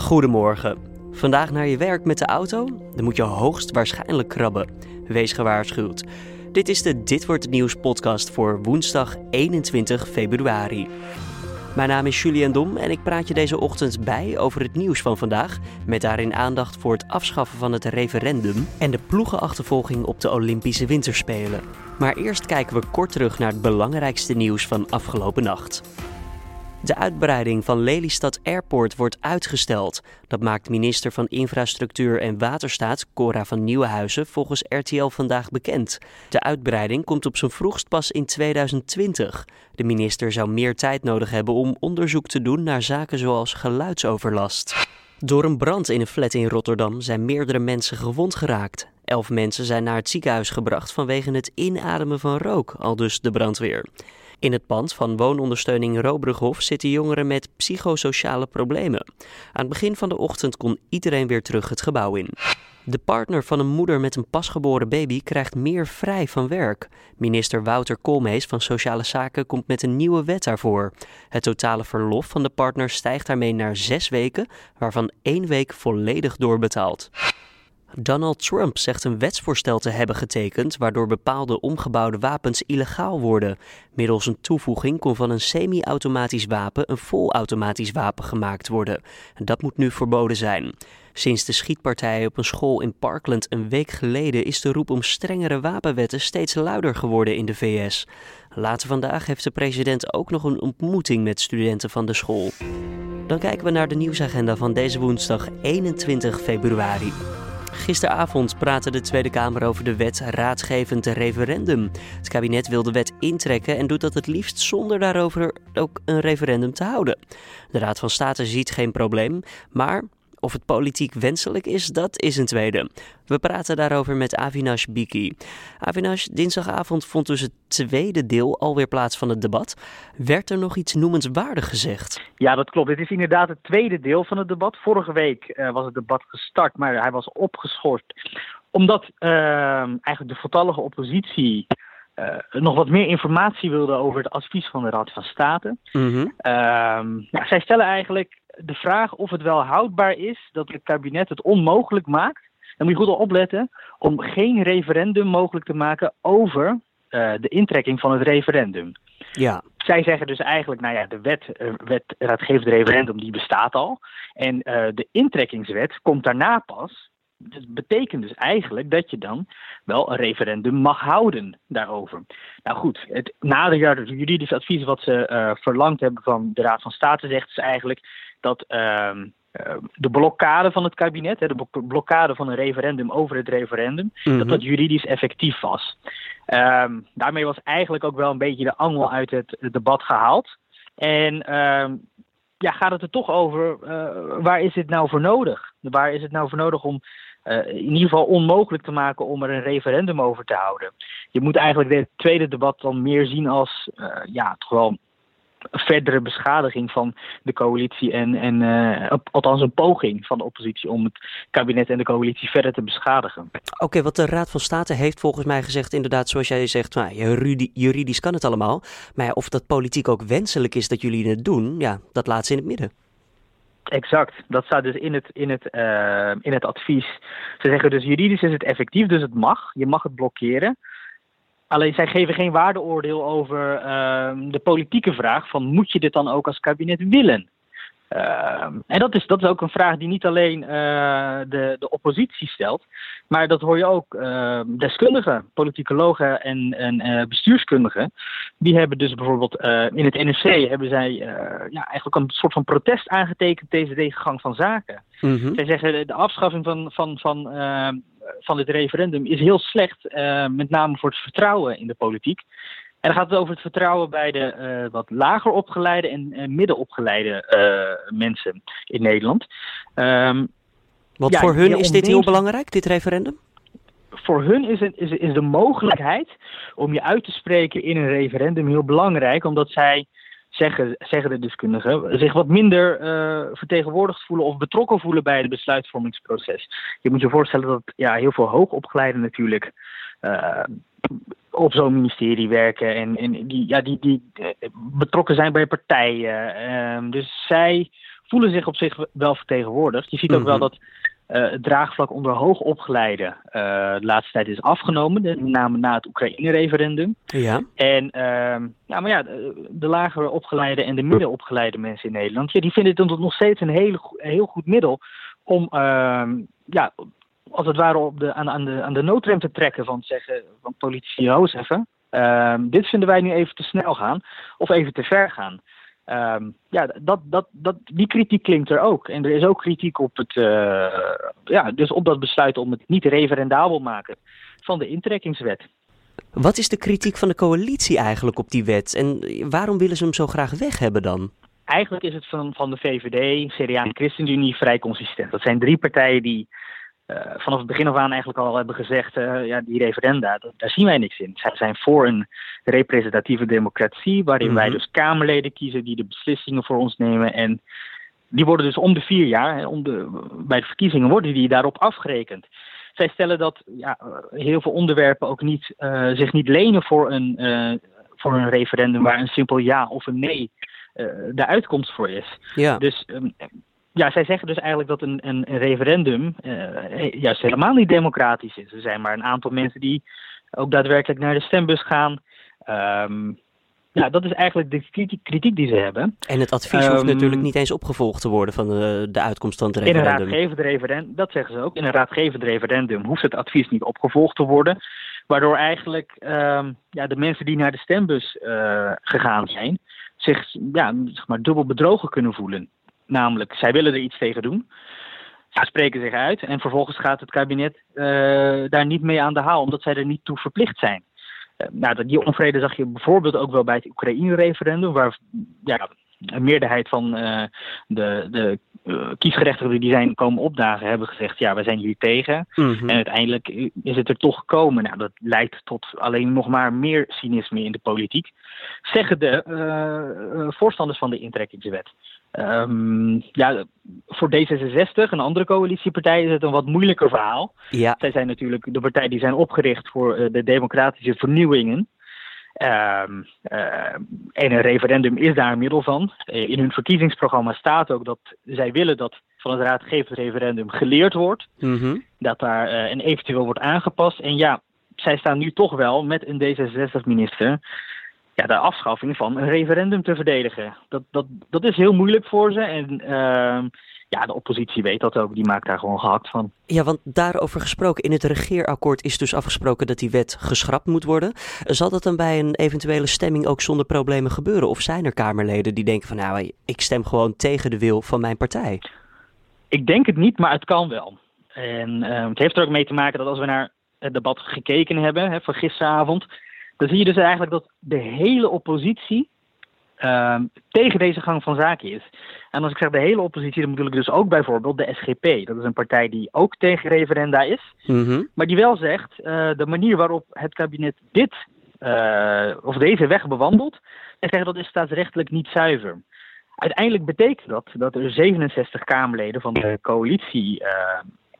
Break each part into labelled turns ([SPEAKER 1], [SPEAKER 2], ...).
[SPEAKER 1] Goedemorgen. Vandaag naar je werk met de auto? Dan moet je hoogstwaarschijnlijk krabben. Wees gewaarschuwd. Dit is de Dit wordt het nieuws podcast voor woensdag 21 februari. Mijn naam is Julian Dom en ik praat je deze ochtend bij over het nieuws van vandaag. Met daarin aandacht voor het afschaffen van het referendum en de ploegenachtervolging op de Olympische Winterspelen. Maar eerst kijken we kort terug naar het belangrijkste nieuws van afgelopen nacht. De uitbreiding van Lelystad Airport wordt uitgesteld. Dat maakt minister van Infrastructuur en Waterstaat Cora van Nieuwenhuizen volgens RTL vandaag bekend. De uitbreiding komt op zijn vroegst pas in 2020. De minister zou meer tijd nodig hebben om onderzoek te doen naar zaken zoals geluidsoverlast. Door een brand in een flat in Rotterdam zijn meerdere mensen gewond geraakt. Elf mensen zijn naar het ziekenhuis gebracht vanwege het inademen van rook, al dus de brandweer. In het pand van woonondersteuning Robrughof zitten jongeren met psychosociale problemen. Aan het begin van de ochtend kon iedereen weer terug het gebouw in. De partner van een moeder met een pasgeboren baby krijgt meer vrij van werk. Minister Wouter Koolmees van Sociale Zaken komt met een nieuwe wet daarvoor. Het totale verlof van de partner stijgt daarmee naar zes weken, waarvan één week volledig doorbetaald. Donald Trump zegt een wetsvoorstel te hebben getekend waardoor bepaalde omgebouwde wapens illegaal worden. Middels een toevoeging kon van een semi-automatisch wapen een volautomatisch wapen gemaakt worden. Dat moet nu verboden zijn. Sinds de schietpartij op een school in Parkland een week geleden is de roep om strengere wapenwetten steeds luider geworden in de VS. Later vandaag heeft de president ook nog een ontmoeting met studenten van de school. Dan kijken we naar de nieuwsagenda van deze woensdag 21 februari. Gisteravond praatte de Tweede Kamer over de wet raadgevend referendum. Het kabinet wil de wet intrekken en doet dat het liefst zonder daarover ook een referendum te houden. De Raad van State ziet geen probleem, maar of het politiek wenselijk is, dat is een tweede. We praten daarover met Avinash Biki. Avinash, dinsdagavond vond dus het tweede deel alweer plaats van het debat. Werd er nog iets noemenswaardig gezegd?
[SPEAKER 2] Ja, dat klopt. Dit is inderdaad het tweede deel van het debat. Vorige week uh, was het debat gestart, maar hij was opgeschort. Omdat uh, eigenlijk de voltallige oppositie uh, nog wat meer informatie wilde over het advies van de Raad van State. Mm -hmm. ja, zij stellen eigenlijk de vraag of het wel houdbaar is dat het kabinet het onmogelijk maakt. Dan moet je goed opletten om geen referendum mogelijk te maken over uh, de intrekking van het referendum.
[SPEAKER 1] Ja.
[SPEAKER 2] Zij zeggen dus eigenlijk, nou ja, de wet, uh, wet raadgevend referendum die bestaat al. En uh, de intrekkingswet komt daarna pas. Dat betekent dus eigenlijk dat je dan wel een referendum mag houden daarover. Nou goed, het nader juridisch advies wat ze uh, verlangd hebben van de Raad van State zegt dus eigenlijk dat uh, de blokkade van het kabinet, de blokkade van een referendum over het referendum, mm -hmm. dat dat juridisch effectief was. Um, daarmee was eigenlijk ook wel een beetje de angel uit het, debat gehaald. En um, ja, gaat het er toch over, uh, waar is het nou voor nodig? Waar is het nou voor nodig om uh, in ieder geval onmogelijk te maken om er een referendum over te houden? Je moet eigenlijk het tweede debat dan meer zien als, uh, ja, toch wel verdere beschadiging van de coalitie en, en uh, althans een poging van de oppositie om het kabinet en de coalitie verder te beschadigen.
[SPEAKER 1] Oké, okay, wat de Raad van State heeft volgens mij gezegd, inderdaad zoals jij zegt, nou, juridisch kan het allemaal, maar of dat politiek ook wenselijk is dat jullie het doen, ja, dat laat ze in het midden.
[SPEAKER 2] Exact, dat staat dus in het, in, het, uh, in het advies. Ze zeggen dus juridisch is het effectief, dus het mag. Je mag het blokkeren. Alleen zij geven geen waardeoordeel over uh, de politieke vraag van moet je dit dan ook als kabinet willen? Uh, en dat is, dat is ook een vraag die niet alleen uh, de, de oppositie stelt, maar dat hoor je ook uh, deskundigen, politicologen en, en bestuurskundigen. Die hebben dus bijvoorbeeld in het NRC hebben zij ja, eigenlijk een soort van protest aangetekend tegen deze gang van zaken. Mm -hmm. Zij zeggen de afschaffing van, van, van van dit referendum is heel slecht, uh, met name voor het vertrouwen in de politiek. En dan gaat het over het vertrouwen bij de uh, wat lager opgeleide en uh, middenopgeleide mensen in Nederland. Um,
[SPEAKER 1] Want ja, voor hun is dit heel belangrijk, dit referendum?
[SPEAKER 2] Voor hun is, het, is, is de mogelijkheid om je uit te spreken in een referendum heel belangrijk, omdat zij zeggen, zeggen de deskundigen, zich wat minder uh, vertegenwoordigd voelen of betrokken voelen bij het besluitvormingsproces. Je moet je voorstellen dat ja, heel veel hoogopgeleiden natuurlijk uh, op zo'n ministerie werken en, en die, ja, die, die betrokken zijn bij partijen. Uh, dus zij voelen zich op zich wel vertegenwoordigd. Je ziet ook wel
[SPEAKER 1] Mhm.
[SPEAKER 2] dat eh, het draagvlak onder hoogopgeleiden eh de laatste tijd is afgenomen, met name na het Oekraïne-referendum.
[SPEAKER 1] Ja.
[SPEAKER 2] En ehm, ja, maar ja, de, de lager opgeleide en de middenopgeleide mensen in Nederland, ja, die vinden het nog steeds een een heel goed middel om, ehm, ja, als het ware op de, aan, aan, de, aan de noodrem te trekken van zeggen van politici, Joost even. Ehm, dit vinden wij nu even te snel gaan of even te ver gaan. Ehm, ja, dat, dat, dat, die kritiek klinkt er ook. En er is ook kritiek op het, eh, ja, dus op dat besluit om het niet referendabel maken van de intrekkingswet.
[SPEAKER 1] Wat is de kritiek van de coalitie eigenlijk op die wet? En waarom willen ze hem zo graag weg hebben dan?
[SPEAKER 2] Eigenlijk is het van, van de VVD, CDA en ChristenUnie vrij consistent. Dat zijn drie partijen die vanaf het begin af aan eigenlijk al hebben gezegd, eh, ja, die referenda, dat- daar zien wij niks in. Zij zijn voor een representatieve democratie, waarin wij
[SPEAKER 1] Mhm.
[SPEAKER 2] dus Kamerleden kiezen die de beslissingen voor ons nemen. En die worden dus om de vier jaar, om de, bij de verkiezingen worden die daarop afgerekend. Zij stellen dat ja, eh, heel veel onderwerpen ook niet, eh, zich niet lenen voor een, eh, voor een referendum waar een simpel ja of een nee eh, de uitkomst voor is.
[SPEAKER 1] Ja.
[SPEAKER 2] Dus ehm, ja, zij zeggen dus eigenlijk dat een, een, een referendum eh, juist helemaal niet democratisch is. Er zijn maar een aantal mensen die ook daadwerkelijk naar de stembus gaan. Ehm, ja, dat is eigenlijk de kritiek, die ze hebben.
[SPEAKER 1] En het advies hoeft
[SPEAKER 2] Ehm,
[SPEAKER 1] natuurlijk niet eens opgevolgd te worden van de, de uitkomst van het
[SPEAKER 2] In een
[SPEAKER 1] referendum.
[SPEAKER 2] raadgevend referendum, dat zeggen ze ook, in een raadgevend referendum hoeft het advies niet opgevolgd te worden. Waardoor eigenlijk ehm, ja, de mensen die naar de stembus eh, gegaan zijn, zich ja, zeg maar, dubbel bedrogen kunnen voelen. Namelijk, zij willen er iets tegen doen. Ze spreken zich uit en vervolgens gaat het kabinet eh, daar niet mee aan de haal, omdat zij er niet toe verplicht zijn. Eh, nou, die onvrede zag je bijvoorbeeld ook wel bij het Oekraïne-referendum, waar ja, een meerderheid van eh, de, de kiesgerechtigden die zijn komen opdagen hebben gezegd, ja, wij zijn hier tegen.
[SPEAKER 1] Mhm.
[SPEAKER 2] En uiteindelijk is het er toch gekomen. Nou, dat leidt tot alleen nog maar meer cynisme in de politiek. Zeggen de eh, eh, voorstanders van de intrekkingswet. Ehm, ja, voor D66, een andere coalitiepartij, is het een wat moeilijker verhaal.
[SPEAKER 1] Ja,
[SPEAKER 2] Zij zijn natuurlijk de partij die zijn opgericht voor eh, de democratische vernieuwingen. Ehm, eh, en een referendum is daar een middel van. Eh, In hun verkiezingsprogramma staat ook dat zij willen dat van het raadgevend referendum geleerd wordt
[SPEAKER 1] mhm.
[SPEAKER 2] dat daar eh, een eventueel wordt aangepast. En ja, zij staan nu toch wel met een D66-minister ja, de afschaffing van een referendum te verdedigen. Dat, dat, dat is heel moeilijk voor ze. En ehm, ja, de oppositie weet dat ook. Die maakt daar gewoon gehakt van.
[SPEAKER 1] Ja, want daarover gesproken, in het regeerakkoord is dus afgesproken dat die wet geschrapt moet worden. Zal dat dan bij een eventuele stemming ook zonder problemen gebeuren? Of zijn er Kamerleden die denken van nou, ik stem gewoon tegen de wil van mijn partij?
[SPEAKER 2] Ik denk het niet, maar het kan wel. En eh, het heeft er ook mee te maken dat als we naar het debat gekeken hebben hè, van gisteravond, dan zie je dus eigenlijk dat de hele oppositie tegen deze gang van zaken is. En als ik zeg de hele oppositie, dan bedoel ik dus ook bijvoorbeeld de SGP. Dat is een partij die ook tegen referenda is,
[SPEAKER 1] Mhm.
[SPEAKER 2] maar die wel zegt uh, de manier waarop het kabinet dit uh, of deze weg bewandelt, en zeggen dat is staatsrechtelijk niet zuiver. Uiteindelijk betekent dat dat er 67 Kamerleden van de coalitie uh,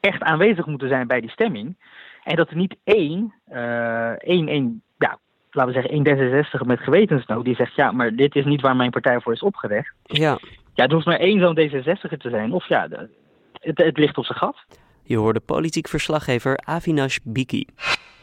[SPEAKER 2] echt aanwezig moeten zijn bij die stemming. En dat er niet één, uh, één, één laten we zeggen, één D66 met gewetensnood die zegt, ja, maar dit is niet waar mijn partij voor is opgerecht.
[SPEAKER 1] Ja.
[SPEAKER 2] Ja, er hoeft maar één zo'n D66 te zijn, of ja, het, het ligt op zijn gat.
[SPEAKER 1] Je hoorde politiek verslaggever Avinash Biki.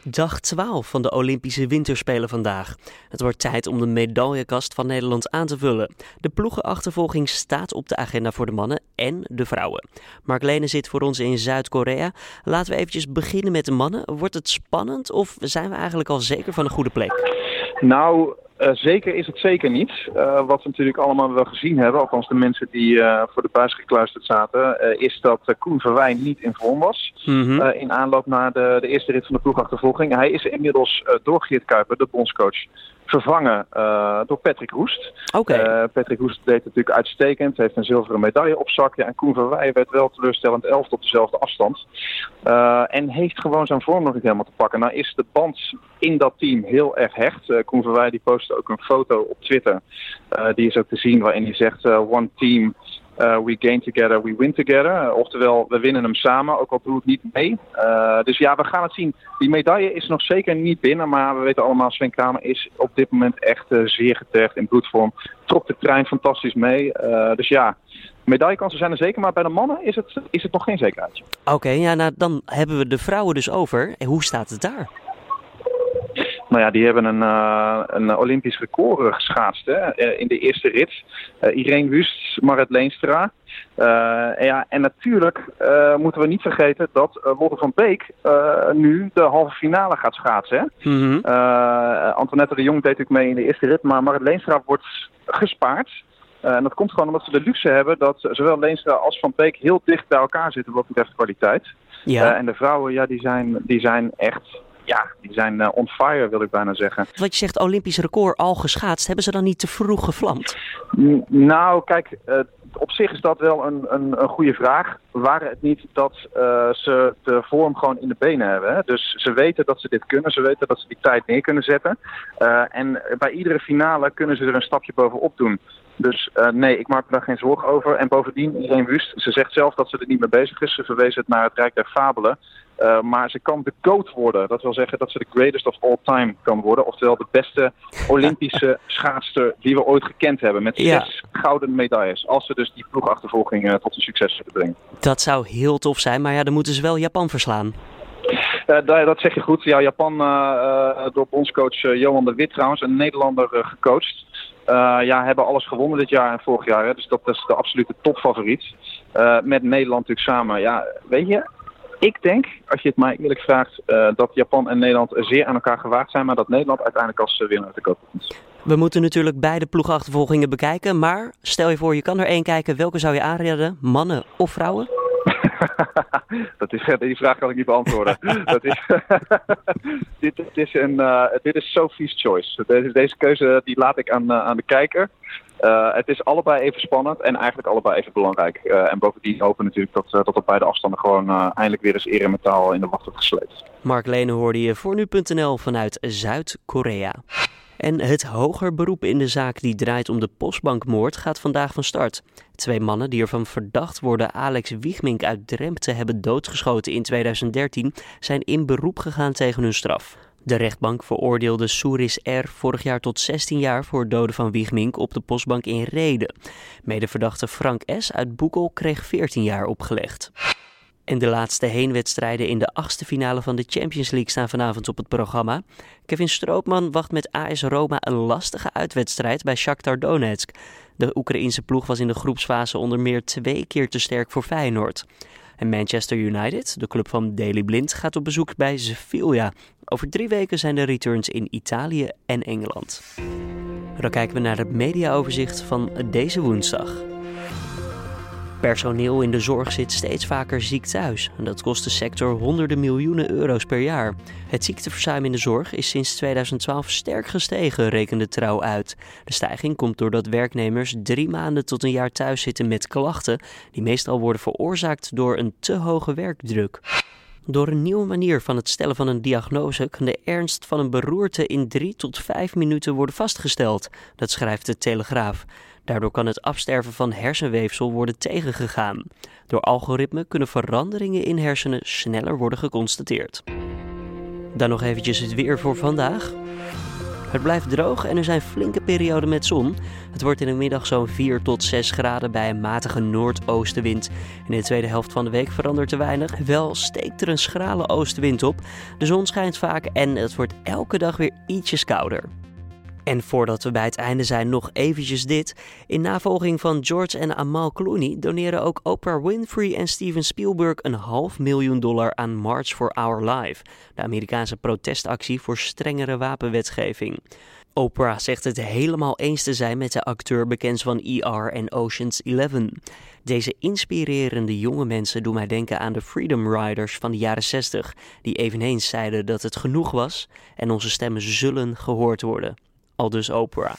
[SPEAKER 1] Dag 12 van de Olympische Winterspelen vandaag. Het wordt tijd om de medaillekast van Nederland aan te vullen. De ploegenachtervolging staat op de agenda voor de mannen en de vrouwen. Mark Lene zit voor ons in Zuid-Korea. Laten we eventjes beginnen met de mannen. Wordt het spannend of zijn we eigenlijk al zeker van een goede plek?
[SPEAKER 3] Nou, uh, zeker is het zeker niet. Uh, wat we natuurlijk allemaal wel gezien hebben, althans de mensen die uh, voor de buis gekluisterd zaten, is dat Koen Verwijn niet in vorm was.
[SPEAKER 1] Mm -hmm.
[SPEAKER 3] in aanloop naar de, de, eerste rit van de ploegachtervolging. Hij is inmiddels door Geert Kuiper, de bondscoach, vervangen door Patrick Roest.
[SPEAKER 1] Okay.
[SPEAKER 3] Patrick Roest deed het natuurlijk uitstekend, heeft een zilveren medaille op zak. Ja, en Koen Verwij werd wel teleurstellend elf op dezelfde afstand. en heeft gewoon zijn vorm nog niet helemaal te pakken. Nou is de band in dat team heel erg hecht. Koen Verwij die postte ook een foto op Twitter. Die is ook te zien waarin hij zegt: One team, we gain together, we win together. oftewel, we winnen hem samen, ook al doe ik niet mee. dus ja, we gaan het zien. Die medaille is nog zeker niet binnen, maar we weten allemaal, Sven Kramer is op dit moment echt zeer getergd in bloedvorm. Trok de trein fantastisch mee. dus ja, medaillekansen zijn er zeker, maar bij de mannen is het, is het nog geen zekerheidje.
[SPEAKER 1] Oké, ja, nou, dan hebben we de vrouwen dus over. En hoe staat het daar?
[SPEAKER 3] Nou ja, die hebben een, uh, een Olympisch record eh, geschaatst hè, eh, in de eerste rit. Uh, Irene Wust, Marit Leenstra. en, ja, en natuurlijk moeten we niet vergeten dat Lotte van Beek nu de halve finale gaat schaatsen. Hè? Mhm. Antoinette de Jong deed natuurlijk mee in de eerste rit, maar Marit Leenstra wordt gespaard. en dat komt gewoon omdat ze de luxe hebben dat zowel Leenstra als Van Beek heel dicht bij elkaar zitten wat betreft kwaliteit. Ja. en de vrouwen, ja, die zijn, die zijn echt ja, die zijn uh, on fire, wil ik bijna zeggen.
[SPEAKER 1] Wat je zegt, Olympisch record al geschaatst. Hebben ze dan niet te vroeg gevlamd?
[SPEAKER 3] nou, kijk, uh, op zich is dat wel een, een, een goede vraag. Waren het niet dat uh, ze de vorm gewoon in de benen hebben. Hè? Dus ze weten dat ze dit kunnen. Ze weten dat ze die tijd neer kunnen zetten. en bij iedere finale kunnen ze er een stapje bovenop doen. Dus uh, nee, ik maak me daar geen zorgen over. En bovendien, iedereen Wust, ze zegt zelf dat ze er niet mee bezig is. Ze verwezen het naar het Rijk der Fabelen. Uh, maar ze kan de GOAT worden. Dat wil zeggen dat ze de greatest of all time kan worden. Oftewel de beste Olympische schaatster die we ooit gekend hebben. Met zes gouden medailles. Als ze dus die ploegachtervolging uh, tot een succes zullen brengen.
[SPEAKER 1] Dat zou heel tof zijn. Maar ja, dan moeten ze wel Japan verslaan.
[SPEAKER 3] Uh, dat zeg je goed. Ja, Japan door bondscoach Johan de Wit trouwens. Een Nederlander gecoacht. Uh, ja, hebben alles gewonnen dit jaar en vorig jaar. Hè, dus dat is de absolute topfavoriet. Uh, met Nederland natuurlijk samen. Ja, weet je, ik denk, als je het mij eerlijk vraagt, uh, dat Japan en Nederland zeer aan elkaar gewaagd zijn. Maar dat Nederland uiteindelijk als winnaar uit de koop komt.
[SPEAKER 1] We moeten natuurlijk beide ploegachtervolgingen bekijken. Maar stel je voor, je kan er één kijken. Welke zou je aanraden? Mannen of vrouwen?
[SPEAKER 3] dat is, die vraag kan ik niet beantwoorden. dat is, dit, dit, is een, uh, dit is Sophie's choice. Deze, deze keuze die laat ik aan, uh, aan de kijker. Uh, het is allebei even spannend en eigenlijk allebei even belangrijk. en bovendien hopen natuurlijk dat, dat op beide afstanden gewoon eindelijk weer eens eremetaal in de wacht wordt gesleept.
[SPEAKER 1] Mark Lene hoorde je voor nu.nl vanuit Zuid-Korea. En het hoger beroep in de zaak die draait om de postbankmoord gaat vandaag van start. Twee mannen die ervan verdacht worden Alex Wiegmink uit Drempt te hebben doodgeschoten in 2013 zijn in beroep gegaan tegen hun straf. De rechtbank veroordeelde Souris R. vorig jaar tot 16 jaar voor het doden van Wiegmink op de postbank in Reden. Medeverdachte Frank S. uit Boekel kreeg 14 jaar opgelegd. En de laatste heenwedstrijden in de achtste finale van de Champions League staan vanavond op het programma. Kevin Stroopman wacht met AS Roma een lastige uitwedstrijd bij Shakhtar Donetsk. De Oekraïense ploeg was in de groepsfase onder meer twee keer te sterk voor Feyenoord. En Manchester United, de club van Daley Blind, gaat op bezoek bij Sevilla. Over drie weken zijn de returns in Italië en Engeland. Dan kijken we naar het mediaoverzicht van deze woensdag. Personeel in de zorg zit steeds vaker ziek thuis. En dat kost de sector honderden miljoenen euro's per jaar. Het ziekteverzuim in de zorg is sinds 2012 sterk gestegen, rekende Trouw uit. De stijging komt doordat werknemers drie maanden tot een jaar thuis zitten met klachten, die meestal worden veroorzaakt door een te hoge werkdruk. Door een nieuwe manier van het stellen van een diagnose kan de ernst van een beroerte in drie tot vijf minuten worden vastgesteld. Dat schrijft de Telegraaf. Daardoor kan het afsterven van hersenweefsel worden tegengegaan. Door algoritme kunnen veranderingen in hersenen sneller worden geconstateerd. Dan nog eventjes het weer voor vandaag. Het blijft droog en er zijn flinke perioden met zon. Het wordt in de middag zo'n 4 tot 6 graden bij een matige noordoostenwind. In de tweede helft van de week verandert er weinig. Wel steekt er een schrale oostenwind op. De zon schijnt vaak en het wordt elke dag weer ietsjes kouder. En voordat we bij het einde zijn, nog eventjes dit. In navolging van George en Amal Clooney doneren ook Oprah Winfrey en Steven Spielberg een half miljoen dollar aan March for Our Life, de Amerikaanse protestactie voor strengere wapenwetgeving. Oprah zegt het helemaal eens te zijn met de acteur bekend van ER en Ocean's Eleven. Deze inspirerende jonge mensen doen mij denken aan de Freedom Riders van de jaren 60, die eveneens zeiden dat het genoeg was en onze stemmen zullen gehoord worden al dus Oprah.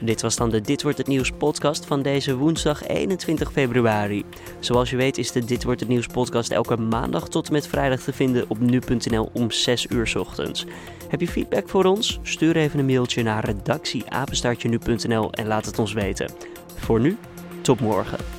[SPEAKER 1] Dit was dan de Dit wordt het nieuws podcast van deze woensdag 21 februari. Zoals je weet is de Dit wordt het nieuws podcast elke maandag tot en met vrijdag te vinden op nu.nl om 6 uur ochtends. Heb je feedback voor ons? Stuur even een mailtje naar redactieapenstartje.nu.nl en laat het ons weten. Voor nu, Tot morgen.